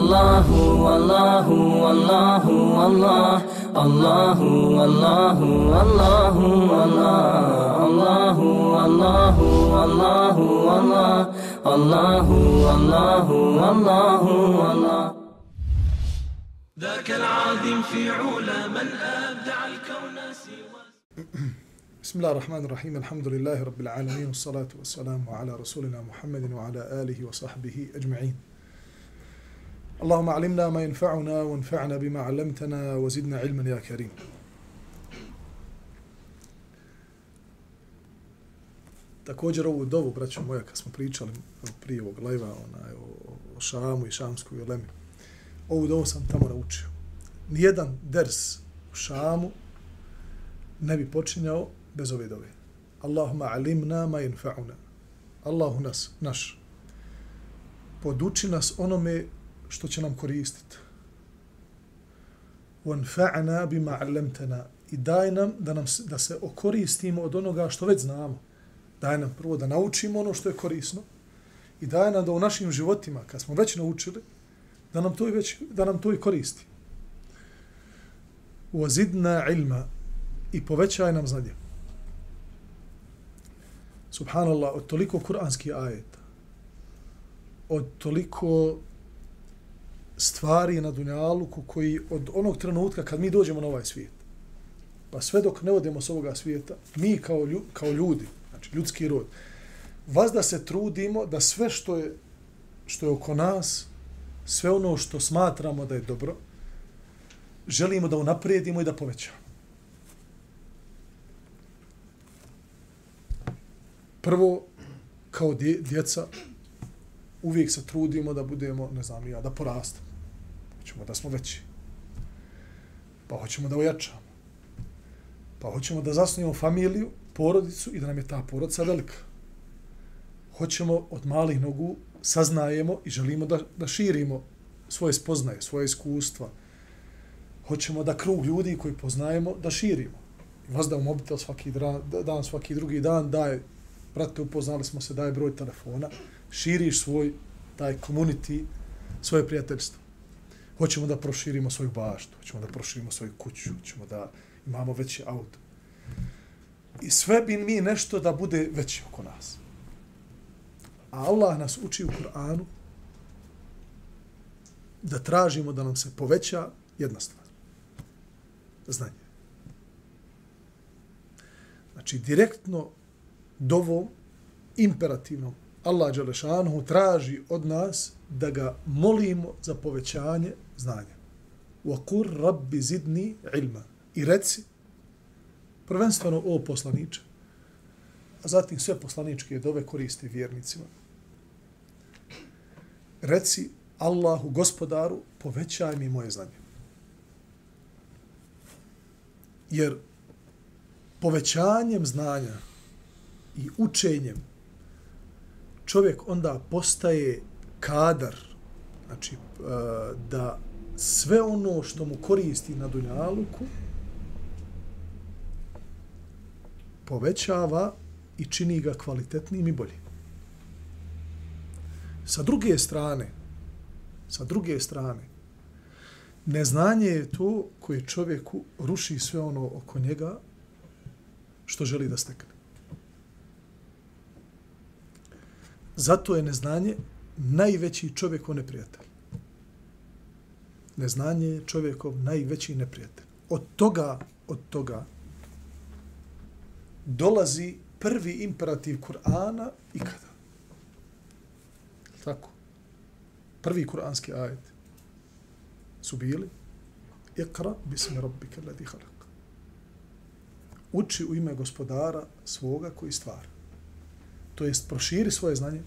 Allahu, Allahu, Allahu, Allah. Allahu, Allahu, Allahu, Allah. Allahu, Allahu, Allahu, Allah. Allahu, Allahu, Allahu, Allah. ذاك العظيم في علا من أبدع الكون سوى بسم الله الرحمن الرحيم الحمد لله رب العالمين والصلاة والسلام على رسولنا محمد وعلى آله وصحبه أجمعين اللهم علمنا ما ينفعنا وانفعنا بما علمتنا وزدنا علما يا كريم Također ovu dovu, braćo moja, kad smo pričali prije ovog lajva onaj, o, o Šamu i Šamskoj Olemi, ovu dovu sam tamo naučio. Nijedan ders u Šamu ne bi počinjao bez ove dove. Allahumma alimna ma yanfa'una. Allahu nas, naš. Poduči nas onome što će nam koristiti. وَنْفَعْنَا بِمَا عَلَّمْتَنَا I daj nam da nam da se okoristimo od onoga što već znamo. Daj nam prvo da naučimo ono što je korisno i daj nam da u našim životima, kad smo već naučili, da nam to i, već, da nam to i koristi. وَزِدْنَا ilma i povećaj nam znanje. Subhanallah, od toliko kuranskih ajeta, od toliko stvari na dunjaluku koji od onog trenutka kad mi dođemo na ovaj svijet, pa sve dok ne odemo s ovoga svijeta, mi kao, lju, kao ljudi, znači ljudski rod, vas da se trudimo da sve što je, što je oko nas, sve ono što smatramo da je dobro, želimo da unaprijedimo i da povećamo. Prvo, kao djeca, uvijek se trudimo da budemo, ne znam ja, da porastemo. Hoćemo da smo veći. Pa hoćemo da ojačamo. Pa hoćemo da zasnijemo familiju, porodicu i da nam je ta porodica velika. Hoćemo od malih nogu saznajemo i želimo da, da širimo svoje spoznaje, svoje iskustva. Hoćemo da krug ljudi koji poznajemo da širimo. I vas da u mobitel svaki dan, svaki drugi dan daje, brate, upoznali smo se, daje broj telefona, širiš svoj, taj community, svoje prijateljstvo. Hoćemo da proširimo svoju baštu, hoćemo da proširimo svoju kuću, hoćemo da imamo veći auto. I sve bi mi nešto da bude veći oko nas. A Allah nas uči u Kur'anu da tražimo da nam se poveća jedna stvar. Znanje. Znači, direktno dovom imperativnom Allah Đalešanuhu traži od nas da ga molimo za povećanje znanja. وَقُرْ rabbi zidni ilma. I reci, prvenstveno o poslaniče, a zatim sve poslaničke dove koriste vjernicima. Reci Allahu, gospodaru, povećaj mi moje znanje. Jer povećanjem znanja i učenjem čovjek onda postaje kadar, znači eh, da sve ono što mu koristi na dunjaluku povećava i čini ga kvalitetnim i boljim. Sa druge strane, sa druge strane, neznanje je to koje čovjeku ruši sve ono oko njega što želi da stekne. Zato je neznanje najveći čovjekov neprijatelj. Neznanje je čovjekov najveći neprijatelj. Od toga, od toga dolazi prvi imperativ Kur'ana ikada. Tako. Prvi kuranski ajet su bili Iqra bismi rabbika alladhi khalaq. Uči u ime gospodara svoga koji stvara to jest proširi svoje znanje,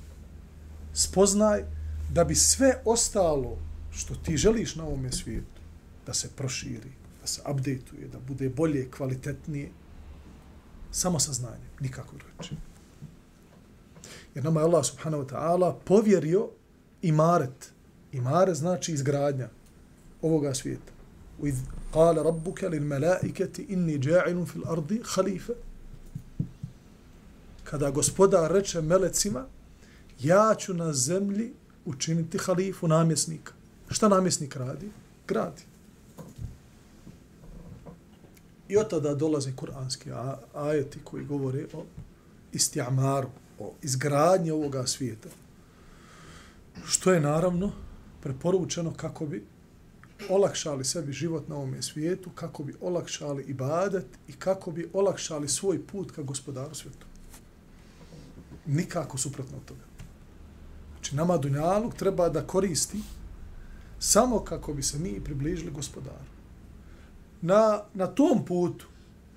spoznaj da bi sve ostalo što ti želiš na ovom svijetu, da se proširi, da se updateuje, da bude bolje, kvalitetnije, samo sa znanjem, nikako drugačije. Jer nama je Allah subhanahu wa ta'ala povjerio imaret. Imaret znači izgradnja ovoga svijeta. وإذ قال ربك للملائكة إني جاعل في الأرض خليفة kada gospodar reče melecima, ja ću na zemlji učiniti halifu namjesnika. Šta namjesnik radi? Gradi. I od tada dolaze kuranski ajeti koji govore o istiamaru, o izgradnji ovoga svijeta. Što je naravno preporučeno kako bi olakšali sebi život na ovom svijetu, kako bi olakšali ibadet i kako bi olakšali svoj put ka gospodaru svijetu. Nikako suprotno od toga. Znači, nama Dunjaluk treba da koristi samo kako bi se mi približili gospodaru. Na, na tom putu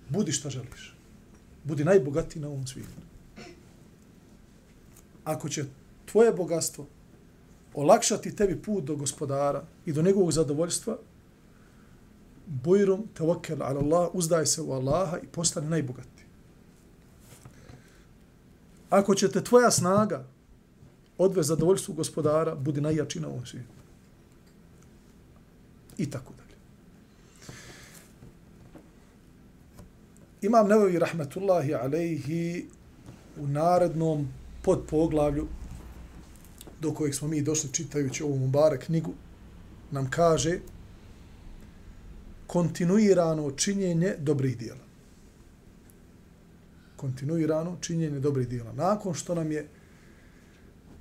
budi šta želiš. Budi najbogatiji na ovom svijetu. Ako će tvoje bogatstvo olakšati tebi put do gospodara i do njegovog zadovoljstva, bujrum tawakkel ala Allah, uzdaj se u Allaha i postane najbogati. Ako će te tvoja snaga odvesti zadovoljstvu gospodara, budi najjači na ovom svijetu. I tako dalje. Imam Nevevi rahmetullahi alejhi u narednom podpoglavlju do kojeg smo mi došli čitajući ovu Mubarak knjigu, nam kaže kontinuirano činjenje dobrih dijela. Kontinuirano činjenje dobrih dijela. Nakon što nam je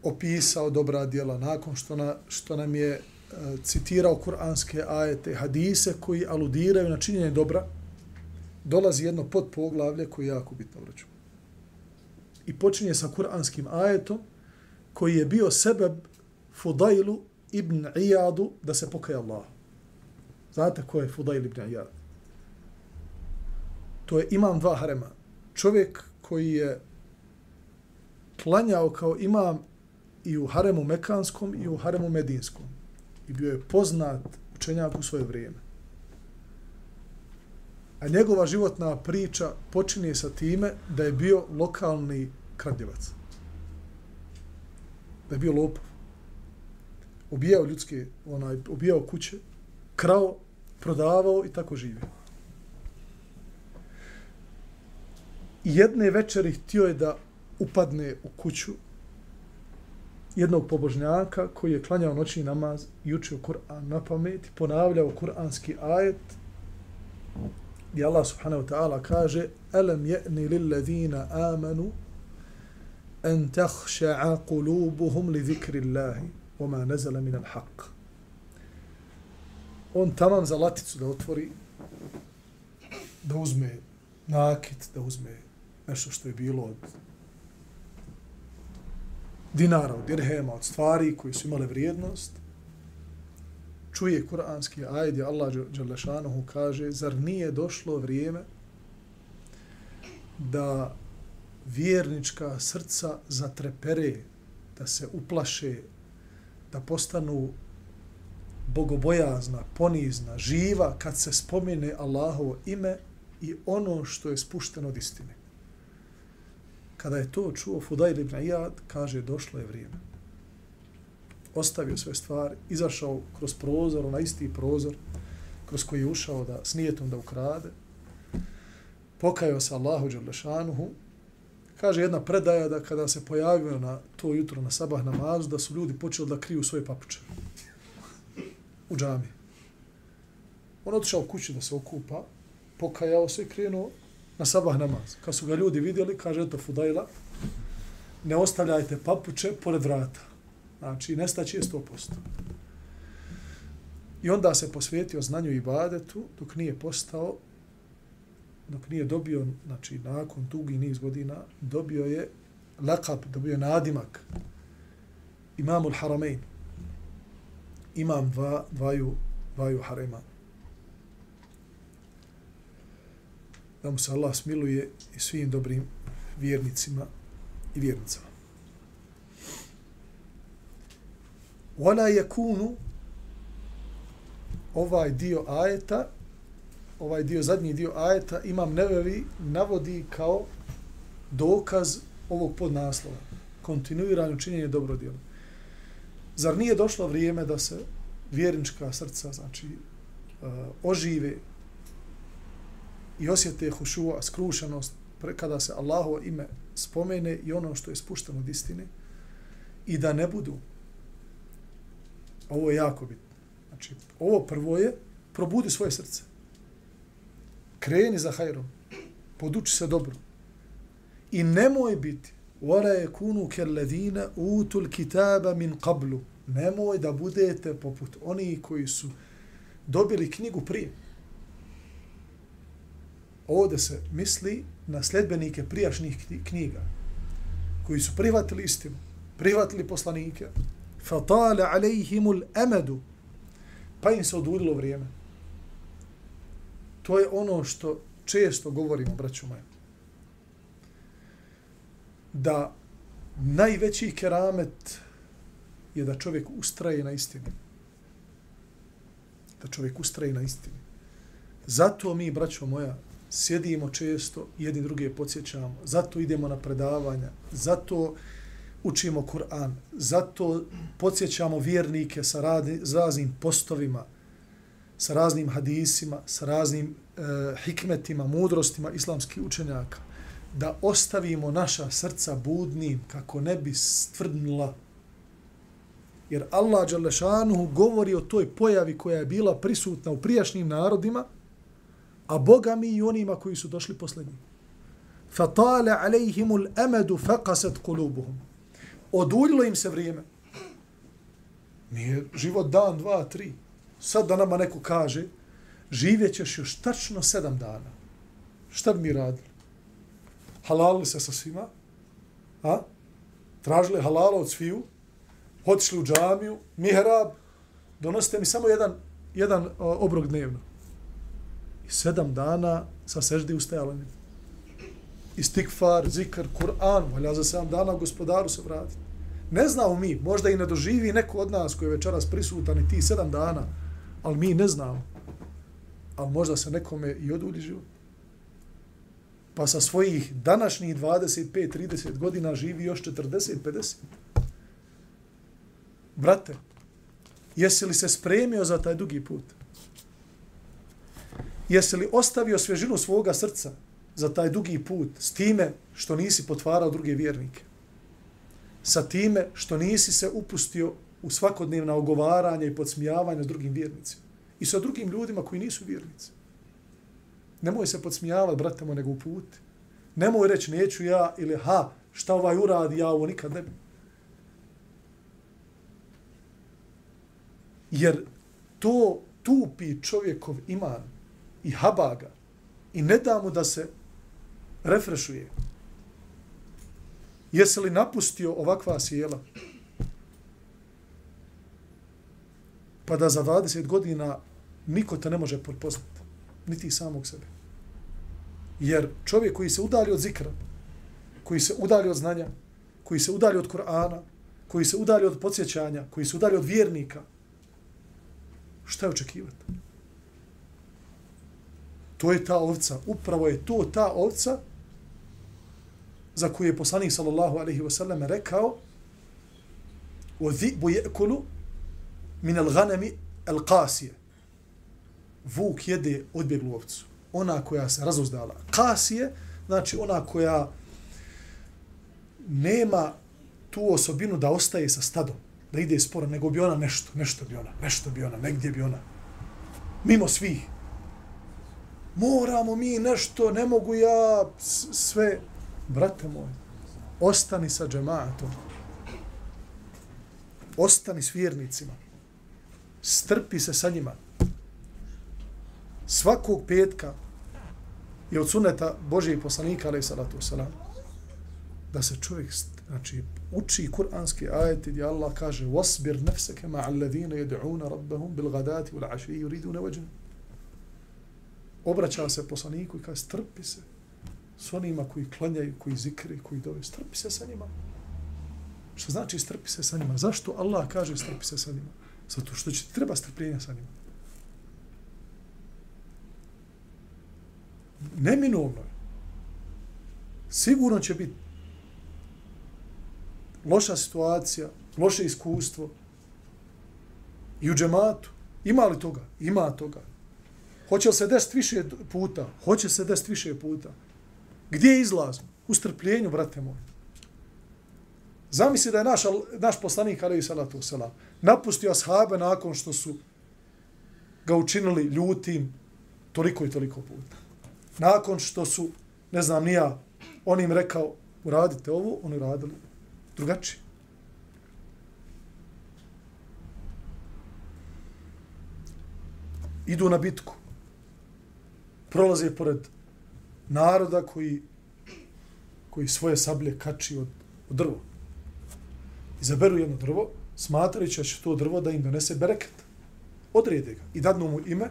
opisao dobra dijela, nakon što, na, što nam je e, citirao kuranske ajete, hadise koji aludiraju na činjenje dobra, dolazi jedno podpoglavlje koje je jako bitno vraću. I počinje sa kuranskim ajetom koji je bio sebeb Fudailu ibn Iyadu da se pokaje Allah. Znate ko je Fudail ibn Iyad? To je imam dva harema. Čovjek koji je klanjao kao imam i u haremu Mekanskom i u haremu Medinskom. I bio je poznat učenjak u svoje vrijeme. A njegova životna priča počinje sa time da je bio lokalni kradljivac da je bio lopov. Ubijao ljudske, onaj, ubijao kuće, krao, prodavao i tako živio. I jedne večeri htio je da upadne u kuću jednog pobožnjaka koji je klanjao noćni namaz i učio Kur'an na pamet i ponavljao kur'anski ajet i Allah subhanahu wa ta'ala kaže Alam je'ni lillazina amanu أن تخشع قلوبهم لذكر الله وما نزل من الحق on tamam za laticu da otvori, da uzme nakit, da uzme nešto što je bilo od dinara, od dirhema, od stvari koji su imale vrijednost, čuje kuranski ajd, Allah Đalešanohu kaže, zar nije došlo vrijeme da vjernička srca zatrepere, da se uplaše, da postanu bogobojazna, ponizna, živa kad se spomene Allahovo ime i ono što je spušteno od istine. Kada je to čuo Fudail ibn Iyad, kaže došlo je vrijeme. Ostavio sve stvari, izašao kroz prozor, na isti prozor, kroz koji je ušao da, s nijetom da ukrade, pokajao se Allahu Đerlešanuhu, Kaže jedna predaja da kada se pojavio na to jutro na sabah namazu, da su ljudi počeli da kriju svoje papuče u džami. On otišao u da se okupa, pokajao se i krenuo na sabah namaz. Kad su ga ljudi vidjeli, kaže, eto Fudajla, ne ostavljajte papuče pored vrata. Znači, nestaće je 100%. I onda se posvetio znanju i badetu, dok nije postao dok nije dobio, znači nakon dugi niz godina, dobio je lakab, dobio je nadimak imamul haramein. Imam dva, dvaju, dvaju harema. Da mu se Allah smiluje i svim dobrim vjernicima i vjernicama. Wala yakunu ovaj dio ajeta ovaj dio, zadnji dio ajeta, imam nevevi, navodi kao dokaz ovog podnaslova. Kontinuirano činjenje dobrodjela. Zar nije došlo vrijeme da se vjernička srca, znači, eh, ožive i osjete hušua, skrušenost, kada se Allahovo ime spomene i ono što je spušteno od istine, i da ne budu, ovo je jako bitno, Znači, ovo prvo je probudi svoje srce. Kreni za hajrom. Poduči se dobro. I nemoj biti wala kunu kalladina utul kitaba min qablu. Nemoj da budete poput oni koji su dobili knjigu prije. Ovdje se misli na sledbenike prijašnjih knjiga koji su prihvatili istinu, prihvatili poslanike, fatale alejhimul emedu, pa im se odurilo vrijeme. To je ono što često govorimo, braću moje. Da najveći keramet je da čovjek ustraje na istini. Da čovjek ustraje na istini. Zato mi, braćo moja, sjedimo često, jedni druge podsjećamo, zato idemo na predavanja, zato učimo Kur'an, zato podsjećamo vjernike sa raznim postovima, sa raznim hadisima, sa raznim e, hikmetima, mudrostima islamskih učenjaka, da ostavimo naša srca budnim kako ne bi stvrdnula. Jer Allah Đalešanuhu govori o toj pojavi koja je bila prisutna u prijašnjim narodima, a Boga mi i onima koji su došli posle njih. Fatale alejhimul amadu faqasat kulubuhum. Oduljilo im se vrijeme. Nije život dan, dva, tri. Sad da nama neko kaže, živjet ćeš još tačno sedam dana. Šta bi mi radili? Halalili se sa svima? A? Tražili halala od sviju? Otišli u džamiju? Mihrab? Donosite mi samo jedan, jedan obrok dnevno. I sedam dana sa seždi ustajali. Istikfar, zikr, Kur'an, valja za sedam dana gospodaru se vratiti. Ne znamo mi, možda i ne doživi neko od nas koji je večeras prisutan i ti sedam dana, ali mi ne znamo. Ali možda se nekome i odulji život. Pa sa svojih današnjih 25-30 godina živi još 40-50. Brate, jesi li se spremio za taj dugi put? Jesi li ostavio svježinu svoga srca za taj dugi put s time što nisi potvarao druge vjernike? Sa time što nisi se upustio u svakodnevna ogovaranja i podsmijavanja s drugim vjernicima? I sa drugim ljudima koji nisu vjernici? Nemoj se podsmijavati, brate nego u put. Nemoj reći neću ja ili ha, šta ovaj uradi, ja ovo nikad ne bi. Jer to tupi čovjekov iman i habaga i ne da mu da se refrešuje. Jesi li napustio ovakva sjela? Pa da za 20 godina niko te ne može prepoznati. Niti samog sebe. Jer čovjek koji se udali od zikra, koji se udali od znanja, koji se udali od Kur'ana, koji se udali od podsjećanja, koji se udali od vjernika, šta je očekivati? To je ta ovca. Upravo je to ta ovca za koju je poslanik sallallahu alaihi wa sallam rekao o dhibu je'kulu min al ghanami al qasije. Vuk jede odbjeglu ovcu. Ona koja se razuzdala. Kasije, znači ona koja nema tu osobinu da ostaje sa stadom, da ide sporo, nego bi ona nešto, nešto bi ona, nešto bi ona, negdje bi ona. Mimo svih moramo mi nešto, ne mogu ja sve. Brate moj, ostani sa džematom. Ostani s vjernicima. Strpi se sa njima. Svakog petka je od suneta Božijeg poslanika, ali salatu salam, da se čovjek znači, uči kuranski ajeti gdje Allah kaže وَصْبِرْ نَفْسَكَ مَعَ الَّذِينَ يَدْعُونَ rabbahum bil gadati يُرِيدُونَ aši obraća se poslaniku i kaže strpi se s onima koji klanjaju, koji zikri, koji dove. Strpi se sa njima. Što znači strpi se sa njima? Zašto Allah kaže strpi se sa njima? Zato što će treba strpljenja sa njima. Neminovno je. Sigurno će biti loša situacija, loše iskustvo i u džematu. Ima li toga? Ima toga. Hoće li se desiti više puta? Hoće se desiti više puta. Gdje je izlaz? U strpljenju, brate moj. Zamisli da je naš, naš poslanik, ali i salatu selam, napustio ashabe nakon što su ga učinili ljutim toliko i toliko puta. Nakon što su, ne znam, nija, on im rekao, uradite ovo, oni radili drugačije. Idu na bitku. Prolaze pored naroda koji, koji svoje sablje kači od, od drvo. Izaberu jedno drvo, smatrajući da će to drvo da im donese bereket. Odrede ga i dadnu mu ime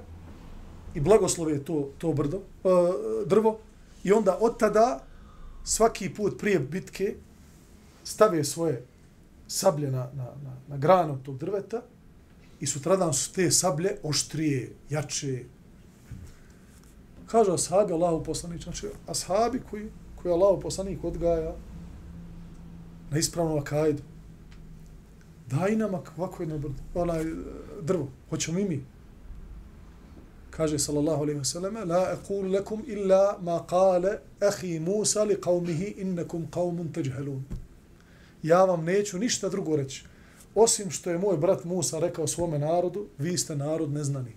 i blagoslove to, to brdo, e, drvo i onda od tada svaki put prije bitke stave svoje sablje na, na, na, na granu tog drveta i sutradan su te sablje oštrije, jače. Kažu ashabi Allahu poslanik, znači ashabi koji, koji Allahu poslanik odgaja na ispravnu akajdu. Daj nam ovako jedno brdo, onaj e, drvo, hoćemo i mi. Kaže sallallahu alejhi ve selleme: La aqulu lakum illa ma qala akhi Musa li qaumihi innakum qaumun tajhalun. Ja vam neću ništa drugo reći osim što je moj brat Musa rekao svome narodu, vi ste narod neznani.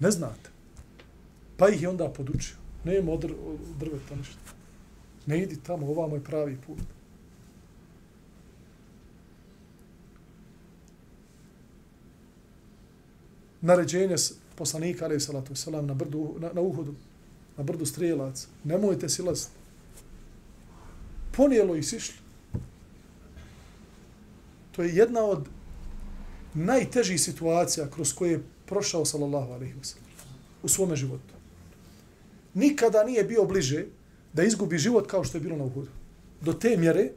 Ne znate. Pa ih je onda podučio. Ne od, odr drveta ništa. Ne idi tamo, ovamo je pravi put. Naređenje poslanika, ali salatu selam, na, brdu, na, na uhodu, na brdu strijelac. Nemojte silaziti. Ponijelo i sišli. To je jedna od najtežih situacija kroz koje je prošao sallallahu alaihi wa sallam u svome životu. Nikada nije bio bliže da izgubi život kao što je bilo na Uhudu. Do te mjere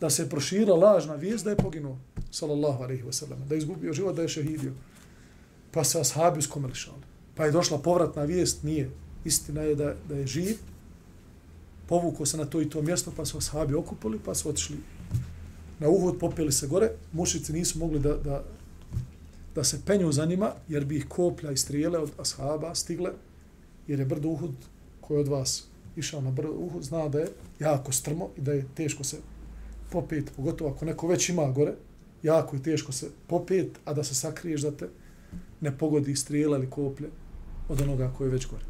da se prošira lažna vijest da je poginuo sallallahu alaihi wa sallam, da je izgubio život, da je šehidio. Pa se ashabi uskomelišali. Pa je došla povratna vijest, nije. Istina je da, da je živ, povukao se na to i to mjesto, pa su ashabi okupili, pa su otišli na Uhud, popeli se gore, mušici nisu mogli da, da, da se penju za njima, jer bi ih koplja i strijele od ashaba stigle, jer je brdo Uhud koji od vas išao na brdo Uhud, zna da je jako strmo i da je teško se popet, pogotovo ako neko već ima gore, jako je teško se popet, a da se sakriješ da te ne pogodi strijela ili koplje od onoga koji je već gore.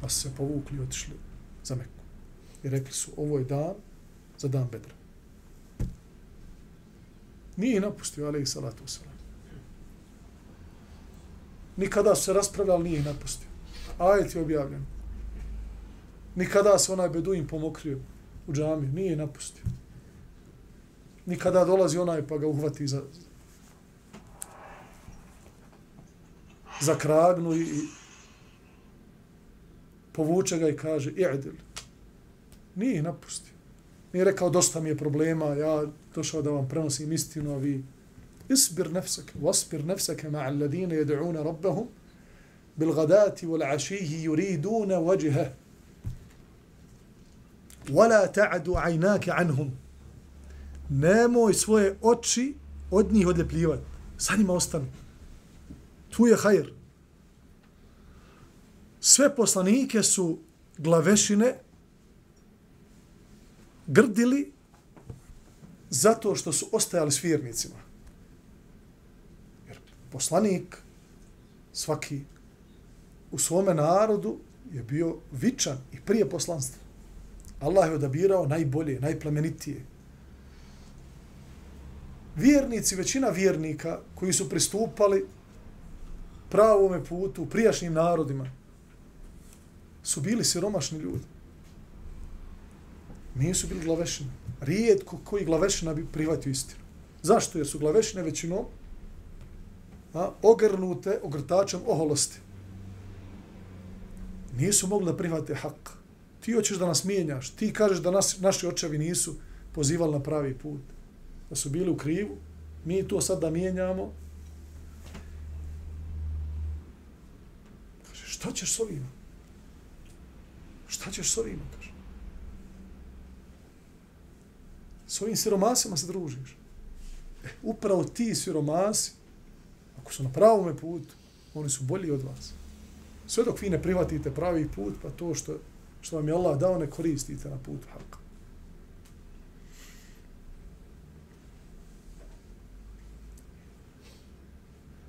Pa su se povukli i otišli za Meku. I rekli su, ovo je dan za dan Bedra. Nije napustio, ali i salatu wasalam. Nikada se raspravljali, nije napustio. Ajet je objavljen. Nikada se onaj beduin pomokrio u džamiju, nije napustio. Nikada dolazi onaj pa ga uhvati za, za kragnu i, i povuče ga i kaže, i'dil. Nije napustio. Nije rekao, dosta mi je problema, ja došao da vam prenosim istinu, a vi اصبر نفسك واصبر نفسك ma الذين يدعون ربهم بالغداة والعشي يريدون وجهه ولا تعد عيناك عنهم ajnake anhum nemoj svoje oči od njih odljepljivati. Sa njima ostani. Tu je hajr. Sve poslanike su glavešine grdili zato što su ostajali s vjernicima. Poslanik svaki u svome narodu je bio vičan i prije poslanstva. Allah je odabirao najbolje, najplemenitije. Vjernici, većina vjernika koji su pristupali pravome putu u prijašnjim narodima su bili siromašni ljudi nisu bili glavešine. Rijetko koji glavešina bi prihvatio istinu. Zašto? Jer su glavešine većinom a, ogrnute ogrtačem oholosti. Nisu mogli da prihvate hak. Ti hoćeš da nas mijenjaš. Ti kažeš da nas, naši očevi nisu pozivali na pravi put. Da su bili u krivu. Mi to sad da mijenjamo. Kaže, šta ćeš s ovima? Šta ćeš s ovima? Kaže. s ovim siromasima se družiš. E, upravo ti siromasi, ako su na pravom putu, oni su bolji od vas. Sve dok vi ne prihvatite pravi put, pa to što, što vam je Allah dao, ne koristite na putu haka.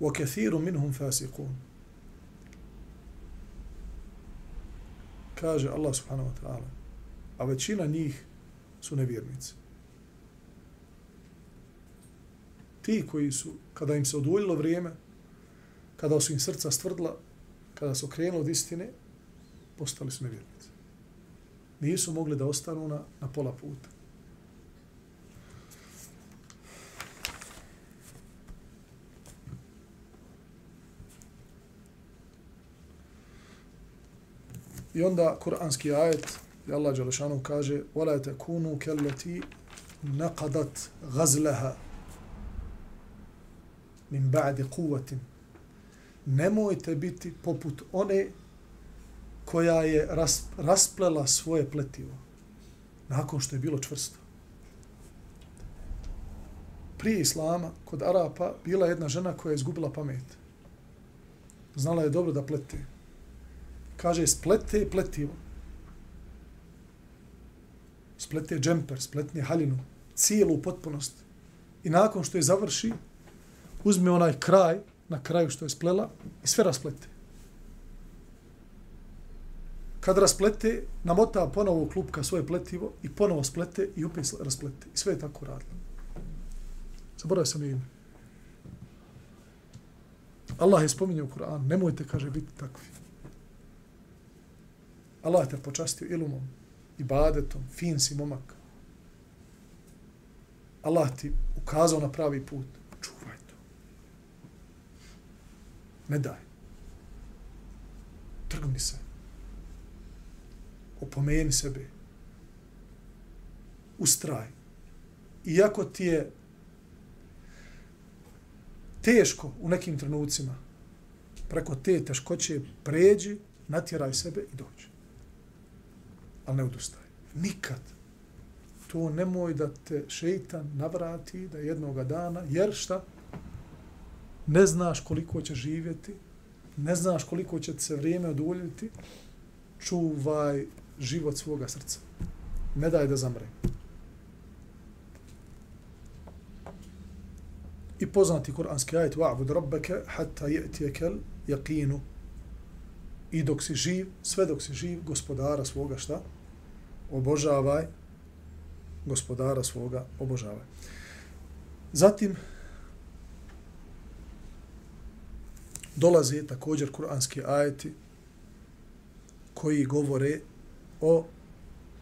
وَكَثِيرٌ مِنْهُمْ فَاسِقُونَ Kaže Allah subhanahu wa ta'ala, a većina njih su nevjernici. Ti koji su, kada im se oduljilo vrijeme, kada su im srca stvrdla, kada su krenuli od istine, postali su nevjernici. Nisu mogli da ostanu na, na pola puta. I onda kuranski ajet gdje Allah Đelešanu kaže وَلَا تَكُونُوا كَلَّتِي نَقَدَتْ غَزْلَهَا min ba'di kuvatin. nemojte biti poput one koja je ras, rasplela svoje pletivo nakon što je bilo čvrsto. Prije Islama, kod Arapa, bila jedna žena koja je izgubila pamet. Znala je dobro da plete. Kaže, splete pletivo. Splete džemper, spletne haljinu, cijelu potpunost. I nakon što je završi, uzme onaj kraj, na kraju što je splela, i sve rasplete. Kad rasplete, namota ponovo klupka svoje pletivo i ponovo splete i opet rasplete. I sve je tako radilo. Zaboravio sam ime. Allah je spominjao u Kur'an, nemojte, kaže, biti takvi. Allah te počastio ilumom, ibadetom, fin si momak. Allah ti ukazao na pravi put. Čuvaj. Ne daj. Trgni se. Opomeni sebe. Ustraj. Iako ti je teško u nekim trenucima, preko te teškoće pređi, natjeraj sebe i dođi ali ne odustaj. Nikad. To nemoj da te šeitan navrati da jednoga dana, jer šta? Ne znaš koliko će živjeti, ne znaš koliko će se vrijeme oduljiti, čuvaj život svoga srca. Ne daj da zamre. I poznati kuranski ajet wa'bud rabbaka hatta ya'tiyakal yaqinu i dok si živ, sve dok si živ, gospodara svoga šta? obožavaj gospodara svoga obožavaj. Zatim dolaze također kuranski ajeti koji govore o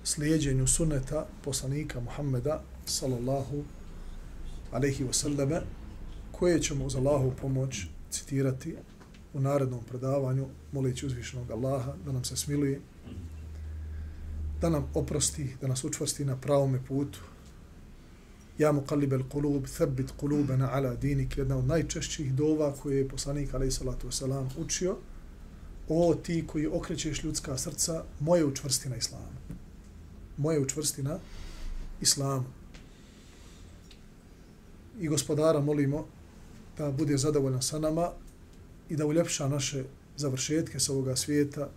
slijedjenju sunneta poslanika Muhammeda sallallahu alaihi wasallame koje ćemo uz Allahu pomoć citirati u narednom predavanju moleći uzvišenog Allaha da nam se smiluje da nam oprosti, da nas učvrsti na pravome putu. Ja mu kalib el kulub, thabit kulubena ala dinik, jedna od najčešćih dova koje je poslanik alaih salatu wasalam učio, o ti koji okrećeš ljudska srca, moje učvrsti na islamu. Moje učvrsti na islamu. I gospodara molimo da bude zadovoljan sa nama i da uljepša naše završetke sa ovoga svijeta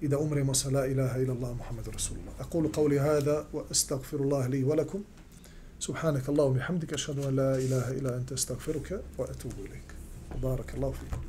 i da umremo sa la ilaha ila Allah Rasulullah. A kulu hada wa astagfirullah li wa lakum. سبحانك اللهم وبحمدك أشهد أن لا إله إلا أنت أستغفرك وأتوب إليك. بارك الله فيكم